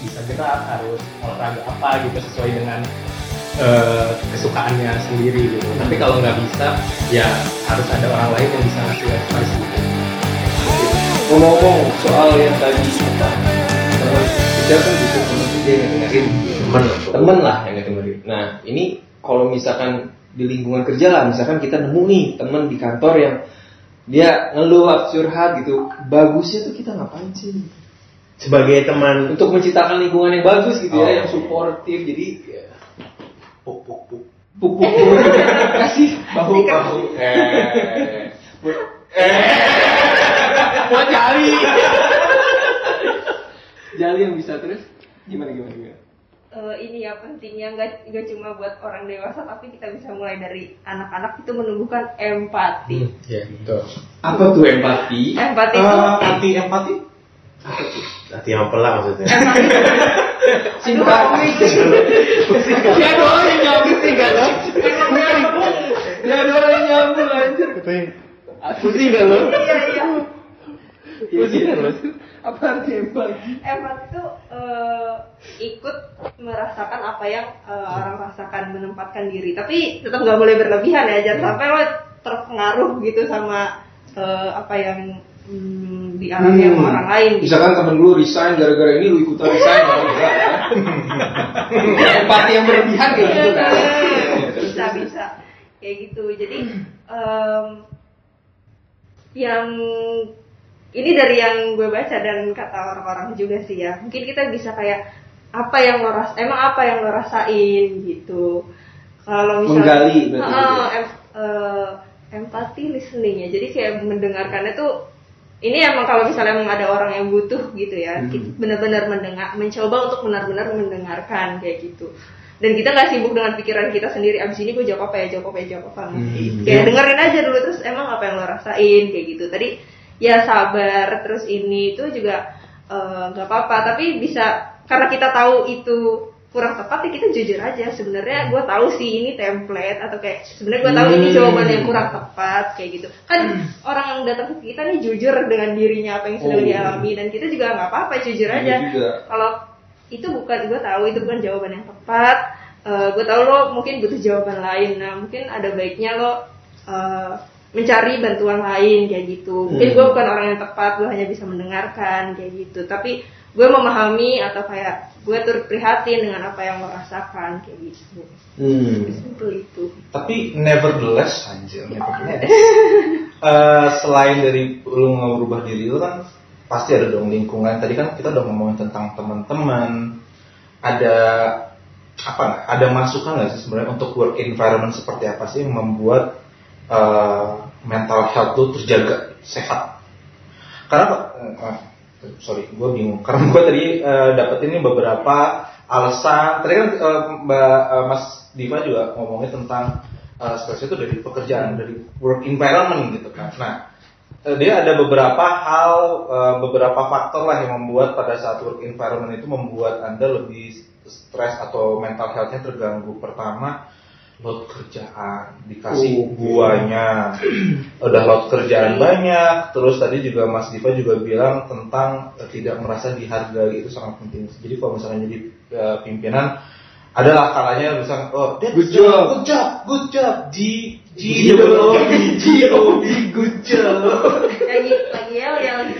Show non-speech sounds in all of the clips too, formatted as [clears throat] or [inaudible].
bisa gerak harus olahraga apa gitu sesuai dengan eh, kesukaannya sendiri gitu. Tapi kalau nggak bisa ya harus ada orang lain yang bisa ngasih advice gitu. Ngomong-ngomong soal yang tadi kita eh, kita kan butuh teman juga yang dengerin. Teman lah temen lah. Yang dengerin. Nah ini kalau misalkan di lingkungan kerja lah misalkan kita nemu nih temen di kantor yang dia ngeluh curhat gitu bagusnya tuh kita ngapain sih sebagai teman. Untuk menciptakan lingkungan yang bagus gitu Oh. ya yang suportif jadi ya, puk puk puk. Puk puk puk. Kasih. Bahu bahu. Eh mau jali jali yang bisa terus. Gimana gimana gimana? Eh, ini ya pentingnya nggak nggak cuma buat orang dewasa tapi kita bisa mulai dari anak-anak itu menumbuhkan empati. ya betul. Apa tuh empati? Empati itu hati empati hati yang pelak maksudnya simpati dia doang yang nyambung sih gak lo dia doang yang nyambung. Anjir. Pusing gak lo iya iya. pusing gak lo apa arti empati Empati itu eh, ikut merasakan apa yang eh, orang rasakan menempatkan diri. Tapi tetap nggak boleh berlebihan ya jangan sampai lo terpengaruh gitu sama eh, apa yang hmm, dialami sama orang lain. Gitu. misalkan temen lu resign gara-gara ini lu ikutan resign ya. [laughs] Empati yang berlebihan kayak gitu kan? Bisa bisa. Kayak gitu. Jadi em, yang ini dari yang gue baca dan kata orang-orang juga sih ya. Mungkin kita bisa kayak apa yang lo ras emang apa yang lo rasain gitu. Kalau misalnya Menggali em- eh, empati listening ya jadi kayak mendengarkannya tuh ini emang kalau misalnya emang ada orang yang butuh gitu ya Hmm. benar-benar mendengar mencoba untuk benar-benar mendengarkan kayak gitu dan kita nggak sibuk dengan pikiran kita sendiri abis ini gue jawab apa ya jawab apa ya jawab apa Hmm. kayak dengerin aja dulu terus emang apa yang lo rasain kayak gitu tadi ya sabar terus ini itu juga eh, nggak apa-apa tapi bisa karena kita tahu itu kurang tepat ya kita jujur aja. Sebenarnya gue tahu sih ini template atau kayak sebenarnya gue tahu ini Hmm. jawaban yang kurang tepat kayak gitu. Kan orang yang datang ke kita nih jujur dengan dirinya apa yang sedang Oh. dialami dan kita juga nggak apa-apa jujur Iya aja. kalau itu bukan gue tahu itu bukan jawaban yang tepat. Gue tahu lo mungkin butuh jawaban lain. Nah mungkin ada baiknya lo eh, mencari bantuan lain kayak gitu. Mungkin Hmm. gue bukan orang yang tepat gue hanya bisa mendengarkan kayak gitu. Tapi gue memahami atau kayak gue turut prihatin dengan apa yang lo rasakan kayak gitu. Hmm. simpel itu. Tapi nevertheless anjir nevertheless. [laughs] Eh, selain dari lu ngerubah diri lu kan pasti ada dong lingkungan. Tadi kan kita udah ngomongin tentang teman-teman. Ada apa ada masukan nggak sih sebenarnya untuk work environment seperti apa sih yang membuat eh, mental health lu terjaga sehat? Karena eh, sorry gue bingung. [laughs] Karena gue tadi eh, dapet ini beberapa alasan. Tadi kan eh, mbak eh, Mas Diva juga ngomongin tentang eh, stres itu dari pekerjaan dari work environment gitu kan. Nah dia ada beberapa hal beberapa faktor lah yang membuat pada saat work environment itu membuat anda lebih stres atau mental healthnya terganggu. Pertama load kerjaan dikasih Oh, oke. buahnya. [clears throat] Udah load kerjaan banyak. Terus tadi juga Mas Diva juga bilang tentang eh, tidak merasa dihargai itu sangat penting. Jadi kalau misalnya jadi eh, pimpinan adalah kalanya misalnya oh Good job. good job good job. G G G O B G G O B good job. Lagi lagi yel yel [laughs]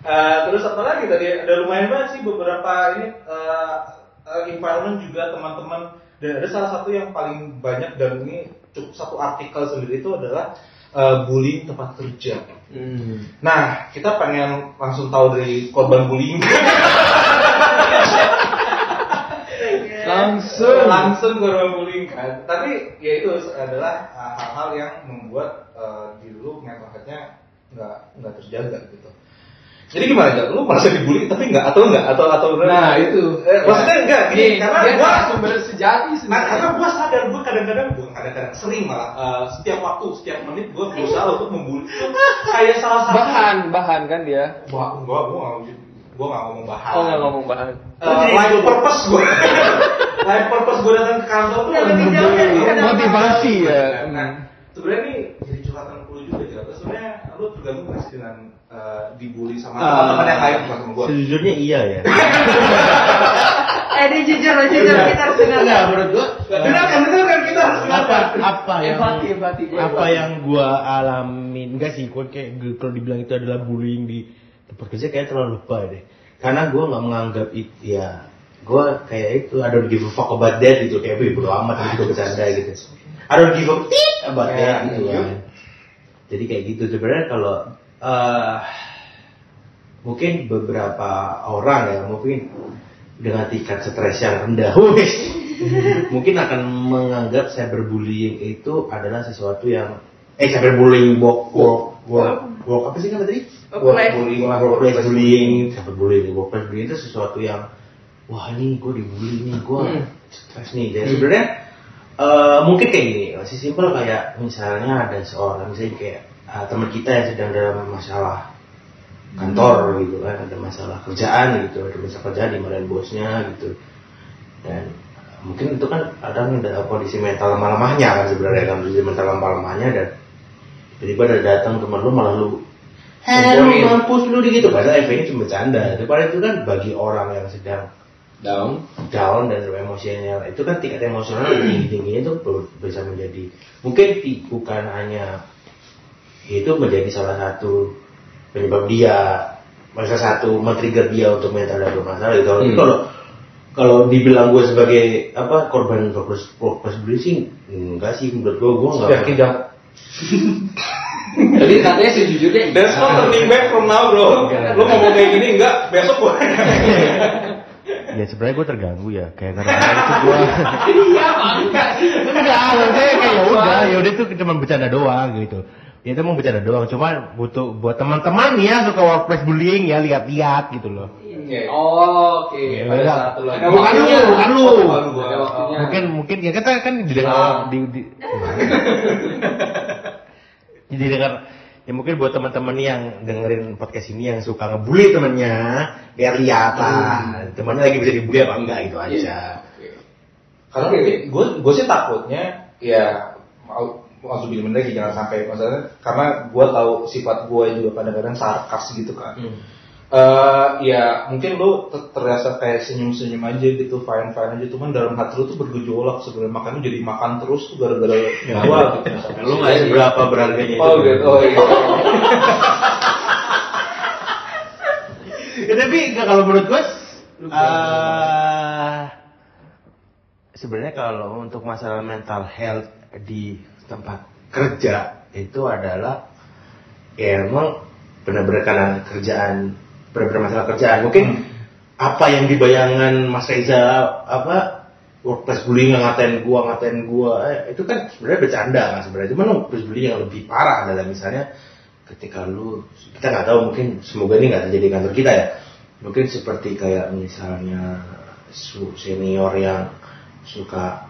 Eh, terus apa lagi tadi? Ada lumayan banget sih beberapa ini eh, eh, environment juga teman-teman dan ada salah satu yang paling banyak dan ini cukup satu artikel sendiri itu adalah eh, bullying tempat kerja. Hmm. Nah kita pengen langsung tahu dari korban bullying [laughs] langsung langsung korban bullying kan. Tapi ya itu adalah eh, hal-hal yang membuat eh, diri lu mental health-nya nggak nggak terjaga gitu. Jadi gimana Jal? Lu merasa dibully tapi nggak? Atau nggak? Atau atau nah itu. Eh, maksudnya enggak gini, Nih, karena dia gua sumber sejati Nah, sebenarnya. karena gua sadar gua kadang-kadang bukan kadang-kadang sering malah eh, setiap waktu setiap menit gua berusaha untuk membuli kayak salah satu bahan bahan kan dia. Wah, enggak, gua nggak gua nggak ngomong bahan. Oh nggak ngomong bahan. Eh, life purpose gua. [laughs] Life purpose gua datang ke kantor tuh kenapa. motivasi. ya. Nah, sebenarnya ini jadi curhatan lu juga jelas sebenarnya lu terganggu nggak eh, dibully sama Ah. teman-teman yang lain bukan sama gue? Sejujurnya iya ya. [laughs] Eh, dia jujur loh, jujur kita harus dengar. Enggak, menurut gua Dengarkan, dengarkan kita harus apa apa yang Empati, empati. Gua apa empati. yang gua alamin enggak sih gua kayak kalau dibilang itu adalah bullying di tempat kerja kayak terlalu lebay deh karena gua nggak menganggap itu ya gua kayak itu I don't give a fuck about that gitu kayak "Wih, bodo amat gitu gua bercanda gitu I don't give a tit about Ya, that gitu iya. kan jadi kayak gitu sebenarnya kalau eh, mungkin beberapa orang ya mungkin dengan tingkat stres yang rendah [laughs] mungkin akan menganggap cyberbullying itu adalah sesuatu yang eh cyberbullying work work, work apa sih kan tadi? Workplace. workplace bullying. cyberbullying workplace bullying itu sesuatu yang wah ini gue dibully nih gue Hmm. stres nih. Jadi sebenarnya eh, mungkin kayak gini masih simpel kayak misalnya ada seorang misalnya kayak eh, teman kita yang sedang dalam masalah kantor gitu kan ada masalah kerjaan gitu ada masalah kerjaan dimarahin bosnya gitu dan mungkin itu kan ada yang dalam kondisi mental lemah-lemahnya kan sebenarnya kan kondisi mental lemah-lemahnya dan tiba-tiba ada datang teman lu malah lu lu Ngomporin. mampus lu gitu padahal efeknya cuma bercanda daripada itu kan bagi orang yang sedang Down. down dan emosional itu kan tingkat emosional tinggi tingginya itu ber- bisa menjadi mungkin bukan hanya itu menjadi salah satu penyebab dia salah satu men-trigger dia untuk mental dan bermasalah gitu. Kalau Hmm. kalau kalau dibilang gue sebagai apa korban workplace bullying sih enggak sih menurut gue gue enggak Yakin jangan. Jadi katanya sejujurnya [laughs] There's no turning back from now bro. Lu ngomong kayak gini enggak, besok gue. [laughs] ya sebenarnya gue terganggu ya kayak karena itu gue [laughs] Iya, bangga sih. enggak maksudnya kayak ya udah ya udah itu cuma bercanda doang gitu itu mau bercanda doang cuma butuh buat teman-teman ya suka workplace bullying ya lihat-lihat gitu loh Oh, oke. Ya, lagi. Bukan lu, bukan lu. Mungkin mungkin ya kita kan didengar Ah. di, di [laughs] jadi dengar ya mungkin buat teman-teman yang dengerin podcast ini yang suka ngebully temennya biar lihat lah temannya lagi bisa dibully apa enggak gitu aja Iya. Karena gue gue sih takutnya ya mau bilang lagi jangan sampai maksudnya karena gue tahu sifat gue juga kadang-kadang sarkas gitu kan. Eh ya mungkin lu ter- terasa kayak senyum-senyum aja gitu, fine-fine aja, cuman dalam hati lu tuh bergejolak sebenarnya makanya jadi makan terus tuh gara-gara gua gitu. misalnya. lu nggak seberapa berharganya Oh itu. gitu, oh iya. [laughs] ya, tapi kalau menurut gue eh, sebenarnya kalau untuk masalah mental health di tempat kerja itu adalah ya emang benar-benar karena kerjaan benar-benar masalah kerjaan. Mungkin apa yang dibayangan Mas Reza apa workplace bullying yang ngatain gua ngatain gua eh, itu kan sebenarnya bercanda kan sebenarnya. Cuman workplace bullying yang lebih parah adalah misalnya ketika lu kita nggak tahu mungkin semoga ini nggak terjadi di kantor kita ya. Mungkin seperti kayak misalnya senior yang suka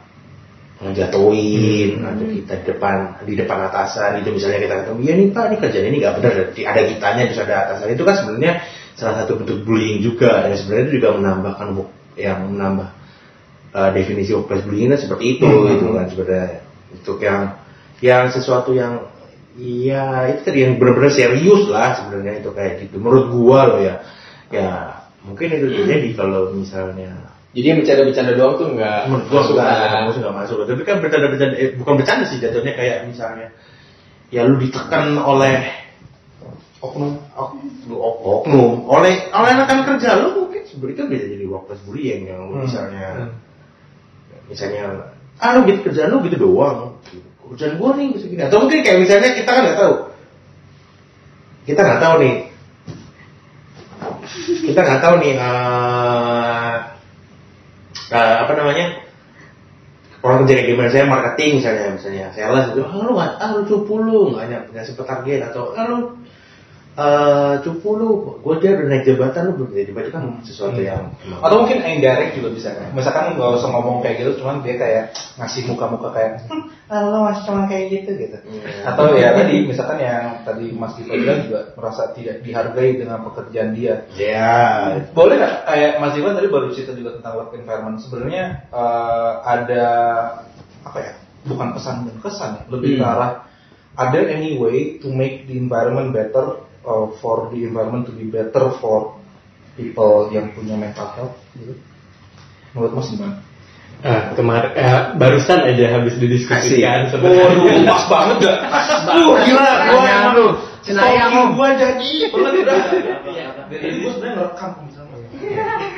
ngejatuhin atau kita di depan di depan atasan itu misalnya kita ketemu ya nih pak ini kerjaan ini nggak benar. Ada kitanya terus ada atasan. Itu kan sebenarnya salah satu bentuk bullying juga dan sebenarnya itu juga menambahkan yang menambah uh, definisi workplace bullying kan seperti itu gitu kan sebenarnya. Untuk yang yang sesuatu yang Iya, itu tadi yang benar-benar serius lah sebenarnya itu kayak gitu. Menurut gua loh ya, ya mungkin itu terjadi kalau misalnya Jadi yang bercanda-bercanda doang tuh nggak masuk enggak, kan? gua nggak masuk. Tapi kan bercanda-bercanda, eh, bukan bercanda sih jatuhnya kayak misalnya, ya lu ditekan oleh oknum, ok- lu ok- oknum, oleh oleh rekan kerja lu mungkin sebenarnya itu bisa jadi workplace bullying yang Hmm. misalnya, misalnya, ah lu gitu kerjaan lu gitu doang, kerjaan gua nih segini. Atau mungkin kayak misalnya kita kan nggak tahu, kita nggak tahu nih, kita nggak tahu nih eh, eh, apa namanya? Orang kerja kayak gimana? Saya marketing misalnya misalnya. Sales itu ah lu nggak ah lu cupu lu nggak nggak nggak sempet target atau ah lu eh cupu lu gue dia udah naik jabatan lu belum jadi kan sesuatu yang emang- Atau mungkin indirect juga bisa kan. Misalkan nggak usah ngomong kayak gitu, cuman dia kayak ngasih muka-muka kayak, "Hmm, ah, lo masih cuma kayak gitu gitu. Iya. Atau ya tadi, misalkan yang tadi Mas Diva bilang juga merasa tidak dihargai dengan pekerjaan dia. ya Boleh nggak kayak Mas Diva tadi baru cerita juga tentang work environment. Sebenarnya eh, ada apa ya? Bukan pesan dan kesan ya, lebih ke Hmm. arah are there any way to make the environment better uh, for the environment to be better for people yang punya mental health gitu? Menurut Mas gimana? Ah, kemarin eh, barusan aja habis didiskusikan Waduh, sebenarnya. pas banget dah. Uh, gila, gua emang lu, lu. gua jadi. Bener udah. Dari gua sebenarnya ngerekam misalnya.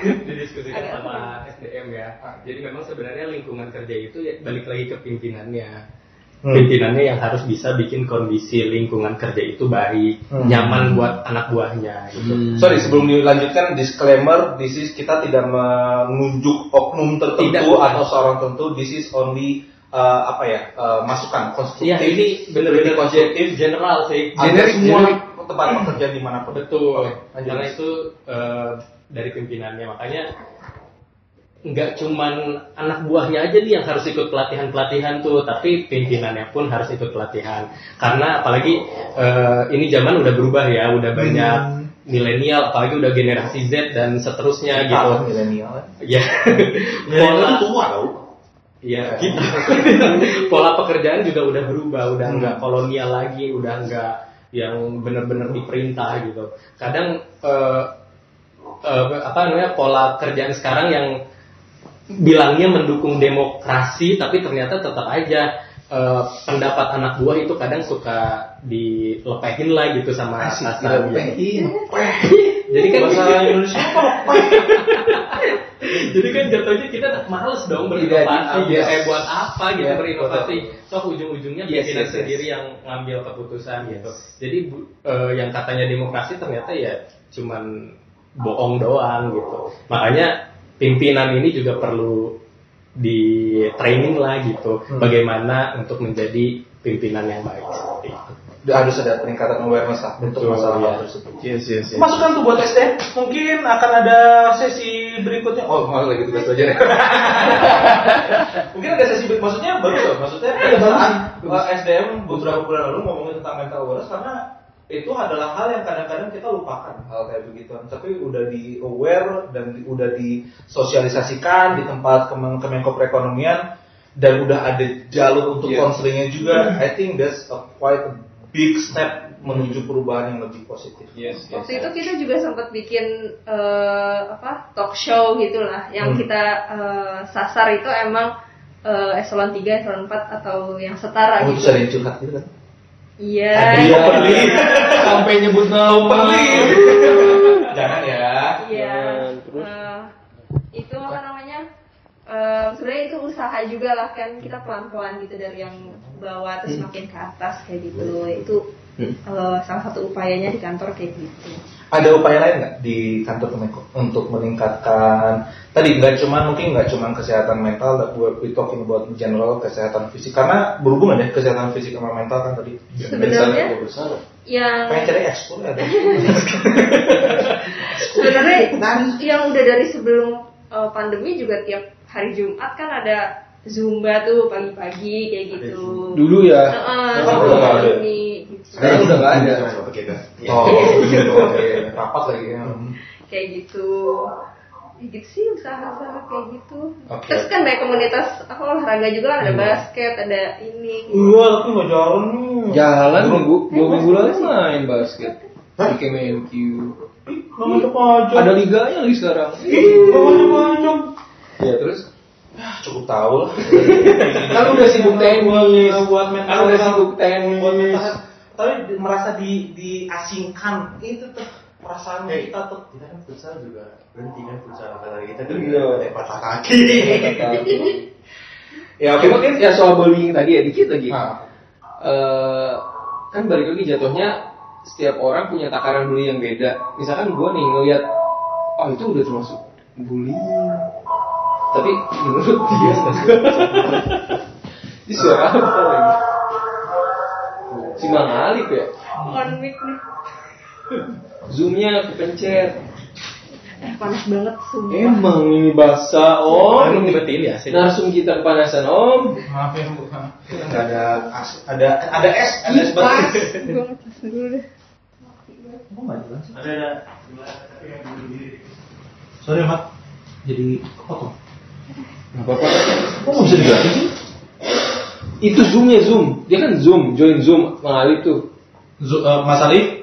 [laughs] didiskusikan Agak sama SDM ya. Jadi memang sebenarnya lingkungan kerja itu ya balik lagi ke pimpinannya. Hmm. Pimpinannya yang harus bisa bikin kondisi lingkungan kerja itu baik, Hmm. nyaman buat anak buahnya gitu. Sorry, sebelum dilanjutkan disclaimer, this is kita tidak menunjuk oknum tertentu Tidak, atau seorang tertentu. This is only uh, apa ya uh, masukan konstruktif. Iya, ini benar-benar konstruktif general sih. Generik, semua tempat pekerjaan di mana pun. Betul. Oke, lanjut. Karena itu eh, dari pimpinannya makanya nggak cuman anak buahnya aja nih yang harus ikut pelatihan-pelatihan tuh, tapi pimpinannya pun harus ikut pelatihan. Karena apalagi eh, ini zaman udah berubah ya, udah banyak Hmm. milenial, apalagi udah generasi Z dan seterusnya gitu. Kalau milenial. Ya, [laughs] Milenial pola, tua tau. ya kita. [laughs] pola pekerjaan juga udah berubah, udah Hmm. nggak kolonial lagi, udah nggak yang benar-benar diperintah gitu. Kadang eh, eh, apa namanya pola kerjaan sekarang yang bilangnya mendukung demokrasi, tapi ternyata tetap aja eh, pendapat anak buah itu kadang suka dilepehin lah gitu sama atasan gitu. dilepehin. Jadi kan Bahasa Indonesia apa? Jadi kan jatuhnya kita males dong berinovasi, ya, yes. eh buat apa gitu Ya, berinovasi. Toh ujung-ujungnya Yes, pimpinan yes, yes. sendiri yang ngambil keputusan gitu. Jadi bu- eh, yang katanya demokrasi ternyata ya cuman bohong doang gitu. Makanya pimpinan ini juga perlu di training lah gitu. Hmm. Bagaimana untuk menjadi pimpinan yang baik seperti itu. Harus ada peningkatan awareness lah untuk masalah ya. tersebut. Yes, yes, yes. Masukan tuh buat SDM. Mungkin akan ada sesi berikutnya. Oh, malah lagi tugas belajar ya. [laughs] Mungkin ada sesi berikutnya. Maksudnya bagus loh. Maksudnya uh, SDM beberapa bulan lalu ngomongin tentang mental awareness karena itu adalah hal yang kadang-kadang kita lupakan hal kayak begitu. Tapi udah di aware dan di- udah disosialisasikan di tempat Kemen Kemenko Perekonomian dan udah ada jalur untuk konselingnya juga. I think that's a quite a big step menuju perubahan yang lebih positif. Yes, yes. Waktu itu kita juga sempat bikin eh, apa talk show gitulah yang Hmm. kita eh, sasar itu emang eh, eselon 3, eselon 4 atau yang setara Oh, gitu. ada yang curhat gitu kan? Iya. Iya. Sampai nyebut nama. Jangan ya. Iya. terus? Eh, itu apa namanya? Eh, sebenarnya itu usaha juga lah kan kita pelan-pelan gitu dari yang bawah terus makin ke atas kayak gitu. Itu Hmm. eh, salah satu upayanya di kantor kayak gitu. Ada upaya lain nggak di kantor Kemenko untuk meningkatkan tadi nggak cuma mungkin nggak cuma kesehatan mental, but we talking about general kesehatan fisik karena berhubungan ya kesehatan fisik sama mental kan tadi. Sebenarnya yang Pengen cari ekspor ya. ada. sebenarnya yang udah dari sebelum uh, pandemi juga tiap hari Jumat kan ada zumba tuh pagi-pagi kayak gitu. Dulu ya. Heeh, ada. pandemi. gitu. Sekarang udah nggak ada. Sama kita. Oh, gitu. Rapat lagi ya. Kayak gitu. Ya gitu sih usaha-usaha kayak gitu. Oke. Terus kan banyak komunitas apa olahraga juga ada Hmm. basket, ada ini. Iya, tapi nggak jalan nih. Jalan minggu, dua minggu lalu main basket. Hah? Di KMNQ. Aja. Ada liganya lagi sekarang. Banyak. Ya terus? Ah, cukup tahu lah. [laughs] Kan udah sibuk tenis. buat mental Kan udah sibuk tenis. buat mental health. tapi merasa di diasingkan itu tuh perasaan Hey. kita tuh Kita kan futsal juga berhenti kan futsal kata kita kan Iya. ada patah kaki. ya Oke mungkin ya soal bullying tadi ya dikit lagi. Nah, Eh, kan balik lagi jatuhnya setiap orang punya takaran bullying yang beda. Misalkan gue nih ngelihat, oh itu udah termasuk bullying. Tapi menurut dia [laughs] Ini suara apa lagi? Si Mang Alif ya? Mic nih. Zoomnya kepencet. Eh panas banget sumpah. Emang ini basah om. Emang dimatiin ya? sih? Narsum kita kepanasan om. maaf ya bu nggak ada as- ada ada es ada es batu Gue ngecas dulu deh. Oh, nggak jelas. Ada ada. sorry mat jadi kepotong Gak apa-apa. kok bisa diganti sih Itu zoomnya zoom, dia kan zoom, join zoom, mengalih tuh. Zo- eh, Mas Alif,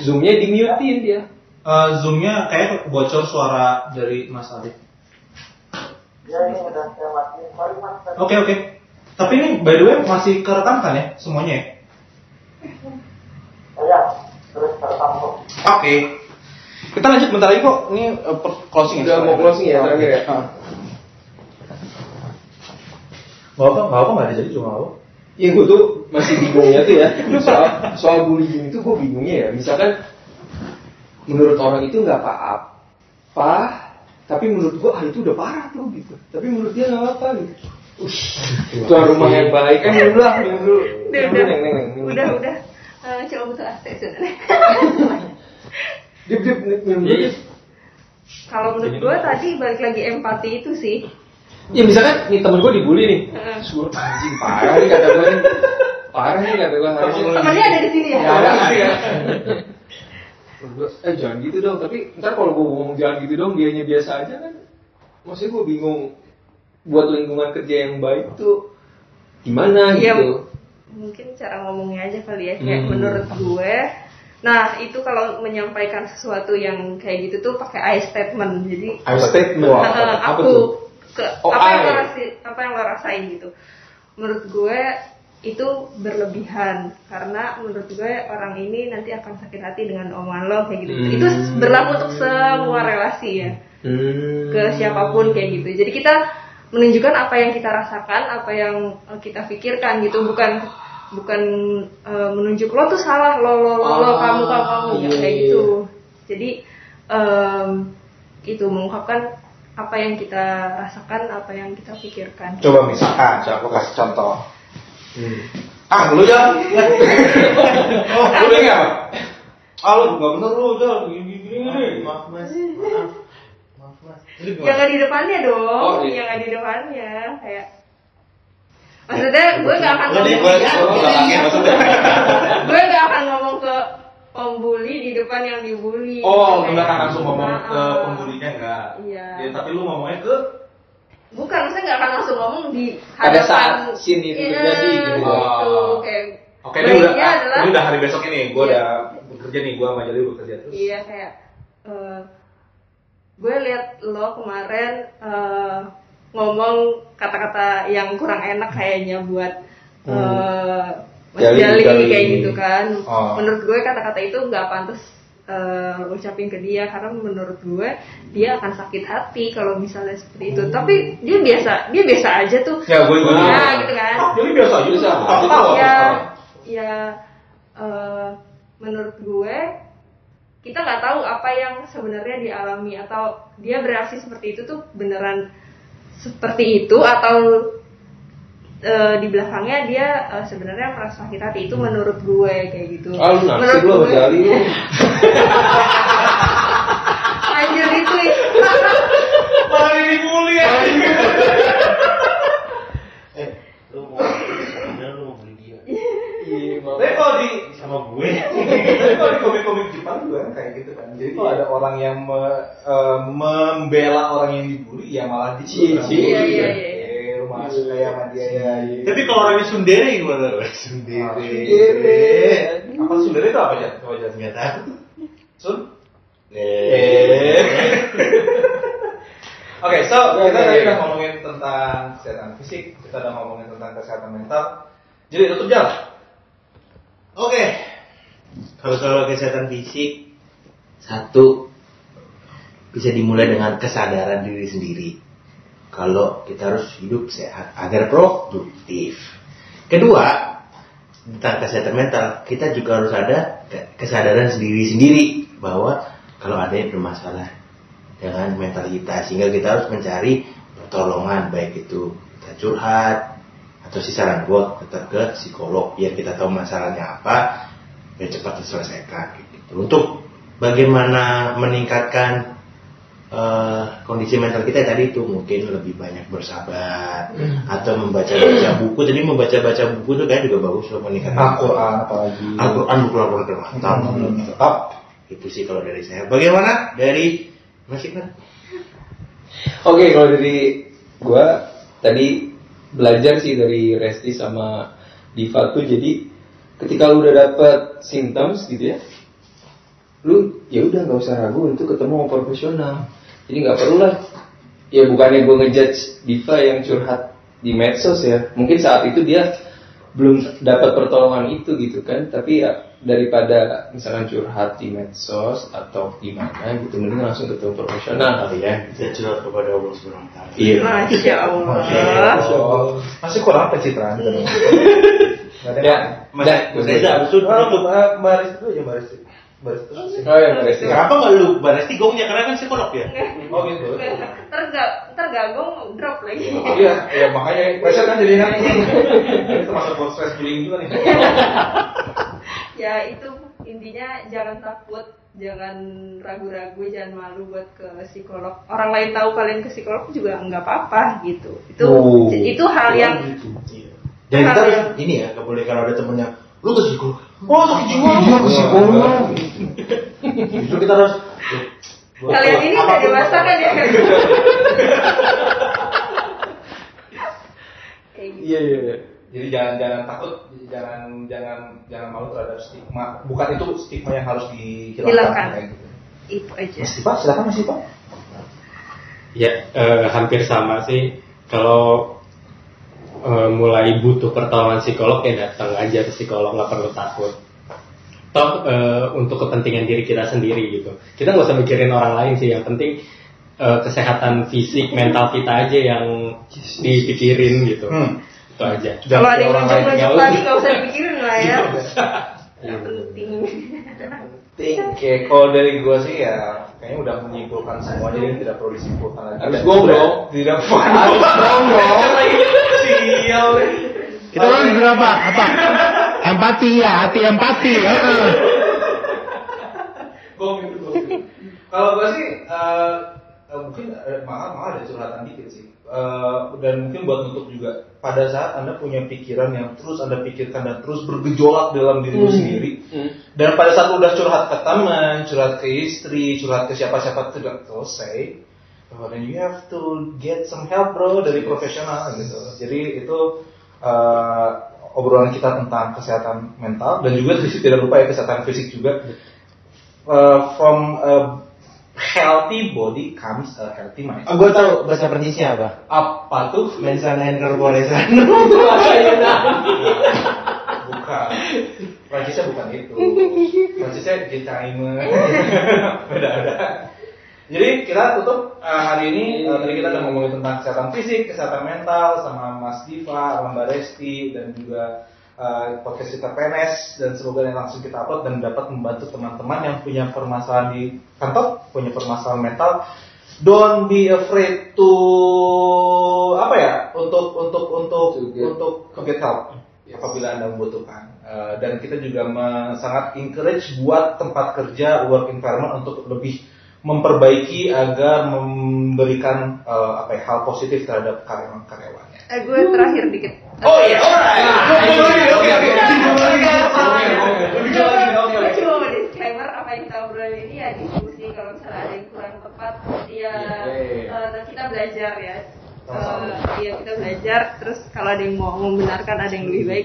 Zoomnya di mutein dia. eh, zoomnya kayak bocor suara dari Mas Alif. Oke oke. Tapi ini by the way masih kerekam kan ya semuanya ya? Oke. Kita lanjut bentar lagi kok. Ini per- closing Udah mau closing ya, terakhir ya? Gak apa, gak apa, gak ada jadi cuma apa. Iya gue tuh masih bingungnya tuh ya. Soal soal bullying itu gue bingungnya ya. Misalkan menurut orang itu nggak apa-apa tapi menurut gue ah itu udah parah tuh gitu. Tapi menurut dia nggak apa gitu. Tuan rumah yang baik. Kan dulu lah dulu Udah, udah, Neng, Neng, Neng, udah, udah. Eh, coba asti sebenarnya. dip dip dip. Kalau menurut gue tadi balik lagi empati itu sih. Ya misalkan nih temen gue dibully nih Heeh. Suruh anjing parah nih kata gue nih parah nih kata gue harusnya Temennya ada di sini ya. Ya, ada ya. Eh jangan gitu dong, tapi ntar kalau gue ngomong jangan gitu dong, dianya biasa aja kan. Maksudnya gue bingung buat lingkungan kerja yang baik tuh gimana Iya, gitu. mungkin cara ngomongnya aja kali ya kayak Hmm. menurut gue nah itu kalau menyampaikan sesuatu yang kayak gitu tuh pakai I statement jadi I statement. eh, Apa aku tuh? Ke Oh, apa yang lo rasi- apa yang lo rasain gitu menurut gue itu berlebihan karena menurut gue orang ini nanti akan sakit hati dengan omongan lo kayak gitu Hmm. itu berlaku untuk semua relasi ya Hmm. ke siapa pun kayak gitu. Jadi kita menunjukkan apa yang kita rasakan, apa yang eh, kita pikirkan gitu, bukan bukan eh, menunjuk lo tuh salah lo lo lo, lo Ah, kamu kamu kamu iya, nggak kayak iya. gitu. Jadi em, itu mengungkapkan apa yang kita rasakan, apa yang kita pikirkan. Coba misalkan, coba aku kasih contoh. Hmm. Ah, lu jalan. oh, lu ini apa? Ah, lu nggak bener lu jalan gini gini. Maaf mas, maaf, maaf mas. Jangan di depannya dong, Oh, iya. jangan di depannya kayak Maksudnya gue gak akan ngomong gue gak akan ngomong ke pembuli di depan yang dibully Oh, enggak akan langsung ngomong ke Nah, pembulinya enggak. Iya. Ya, tapi lu ngomongnya ke bukan maksudnya gak akan langsung ngomong di Pada hadapan saat scene itu Iya, terjadi gitu. gitu. Oh. kayak Oke, ini udah adalah ini udah hari besok ini. Gue Iya. udah bekerja nih, gue sama Jali bekerja terus. iya kayak eh, gue lihat lo kemarin eh, ngomong kata-kata yang kurang enak kayaknya buat eh, Mas Jali, Jali, Jali. kayak gitu kan. Oh. Menurut gue kata-kata itu nggak pantas eh, lo ucapin ke dia karena menurut gue dia akan sakit hati kalau misalnya seperti itu. Tapi dia biasa, dia biasa aja tuh. Ya, gue gue. Ya, gitu kan. Ah, jadi biasa aja. Biasa. Aku tahu. ya ya eh, menurut gue kita nggak tahu apa yang sebenarnya dialami atau dia bereaksi seperti itu tuh beneran seperti itu atau eh, di belakangnya dia eh, sebenarnya merasa sakit hati itu menurut gue kayak gitu Ah lu naksir lu Jali lu. [laughs] anjir itu Malah ini ya. Eh, lu mau, sebenarnya lu mau beli dia Iya, Tapi kalau di sama gue. Tapi kalau di komik-komik Jepang juga kan kayak gitu kan. Jadi kalau ada orang yang me- eh, membela orang yang dibully, ya malah dicibir. cie. Iya, iya, iya. Eh, kayak sama dia ya. iya. Tapi kalau orangnya sundere gimana? [laughs] Sundere. Sundere. Apa sundere itu apa ya? Coba jelas. Nggak tahu. Sun? Eh. [laughs] Oke, so Oke, kita oke, tadi udah ngomongin tentang kesehatan fisik, kita udah ngomongin tentang kesehatan mental. Jadi tutup jalan. Oke. Kalau soal kesehatan fisik, satu bisa dimulai dengan kesadaran diri sendiri. Kalau kita harus hidup sehat agar produktif. Kedua, tentang kesehatan mental, kita juga harus ada ke- kesadaran sendiri-sendiri bahwa kalau ada yang bermasalah dengan mental kita, sehingga kita harus mencari pertolongan baik itu kita curhat atau si saran gua tetap ke psikolog biar kita tahu masalahnya apa biar cepat diselesaikan gitu. Untuk bagaimana meningkatkan eh, kondisi mental kita tadi itu mungkin lebih banyak bersabar atau membaca-baca [clears throat] buku. Tadi membaca-baca buku itu kayak juga bagus loh meningkatkan Al-Quran apalagi. Al-Quran buku Al-Quran termantap. Hmm, Tetap. Itu sih kalau dari saya. Bagaimana dari Mas Iqbal? Oke, kalau dari gua tadi belajar sih dari Resti sama Diva tuh jadi ketika lu udah dapet symptoms gitu ya lu ya udah nggak usah ragu untuk ketemu profesional jadi nggak perlu lah ya bukannya gue ngejudge Diva yang curhat di medsos ya. Mungkin saat itu dia belum dapat pertolongan itu gitu kan. Tapi ya daripada misalkan curhat di medsos atau gimana gitu mending langsung ketemu profesional kali ya. Kita curhat kepada Allah Subhanahu wa taala. iya. Masya Allah. Oh, masih kurang pencitraan ada ya Mas Mas Reza, abis itu Oh, penutup. Mbak Mbak Resti dulu aja Mbak Resti. Mbak Resti terus sih. oh ya Kenapa nggak lu Baresti gongnya karena kan psikolog ya? Oh gitu. Ntar gak, ntar gagong drop lagi. Iya, ya makanya pressure kan jadi nanti. Ini termasuk buat stress bullying juga nih. ya itu intinya jangan takut jangan ragu-ragu jangan malu buat ke psikolog orang lain tahu kalian ke psikolog juga nggak apa-apa gitu itu Oh. itu hal yang Iya. Dan kita harus ini ya, nggak boleh kalau ada temennya, lu ke psikolog. Oh, sakit jiwa. Iya, ke psikolog. Justru kita harus kalian ini udah dewasa kan ya kayak gitu iya iya iya. Jadi jangan jangan takut, jangan jangan jangan malu terhadap stigma. Bukan itu stigma yang harus dihilangkan. Gitu. itu aja Mas Tipa, silakan Mas Tipa. Ya, eh, hampir sama sih. Kalau eh, mulai butuh pertolongan psikolog ya datang aja ke psikolog, nggak perlu takut. Toh eh, untuk kepentingan diri kita sendiri gitu. Kita nggak usah mikirin orang lain sih. Yang penting eh, kesehatan fisik, mental kita aja yang dipikirin gitu. Hmm. Itu aja. kalau ada yang orang lain nggak lagi usah. nggak usah dipikirin lah ya yang penting Oke, kalau dari gua sih ya kayaknya udah menyimpulkan semuanya jadi tidak perlu disimpulkan lagi. Dan gua, bro. tidak- perlu. Kita kan berapa? Apa? Empati ya, hati empati. heeh. Gong itu. Kalau gue sih eh, eh, mungkin eh, malah malah ada curhatan dikit sih. Eh, dan mungkin buat nutup juga pada saat anda punya pikiran yang terus anda pikirkan dan terus bergejolak dalam dirimu sendiri dan pada saat udah curhat ke teman, curhat ke istri, curhat ke siapa-siapa tidak selesai, oh, then you have to get some help bro dari profesional gitu. Jadi itu eh, obrolan kita tentang kesehatan mental dan juga tidak lupa ya kesehatan fisik juga. Eh, from a healthy body comes a healthy mind. Oh, gue tahu bahasa Prancisnya apa? Apa tuh? Mensana and corpore sano. [laughs] Bukan. Prancisnya bukan itu. Prancisnya Gitaime. [laughs] Beda-beda. Jadi kita tutup eh, hari ini eh, tadi kita udah ngomongin tentang kesehatan fisik, kesehatan mental sama Mas Diva, sama Mbak Resti dan juga eh, podcast kita PNS dan semoga yang langsung kita upload dan dapat membantu teman-teman yang punya permasalahan di kantor, punya permasalahan mental. Don't be afraid to apa ya untuk untuk untuk get- untuk to get help. Apabila anda membutuhkan. Eh, dan kita juga sangat encourage buat tempat kerja work environment untuk lebih memperbaiki agar memberikan eh, apa ya, hal positif terhadap karyawan karyawannya. eh, gue terakhir dikit. Oh iya, alright. Oke, oke, Lebih jauh lagi, oke, Gue oke. cuma mau disclaimer apa yang kita obrolin ini ya diskusi. Kalau misalnya ada yang kurang tepat ya Yeay. eh, kita belajar ya. Sama-sama. Eh, Iya kita belajar. Terus kalau ada yang mau membenarkan ada yang lebih baik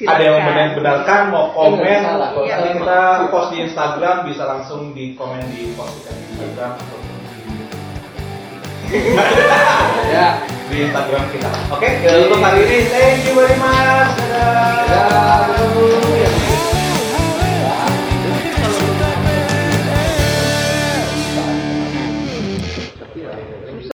Ada yang silakan. membenarkan mau komen, Iya, nanti salah. kita post di Instagram bisa langsung di komen di post di Instagram [laughs] Ya. di Instagram kita. Oke, untuk hari ini thank you very much. Dadah. Ya.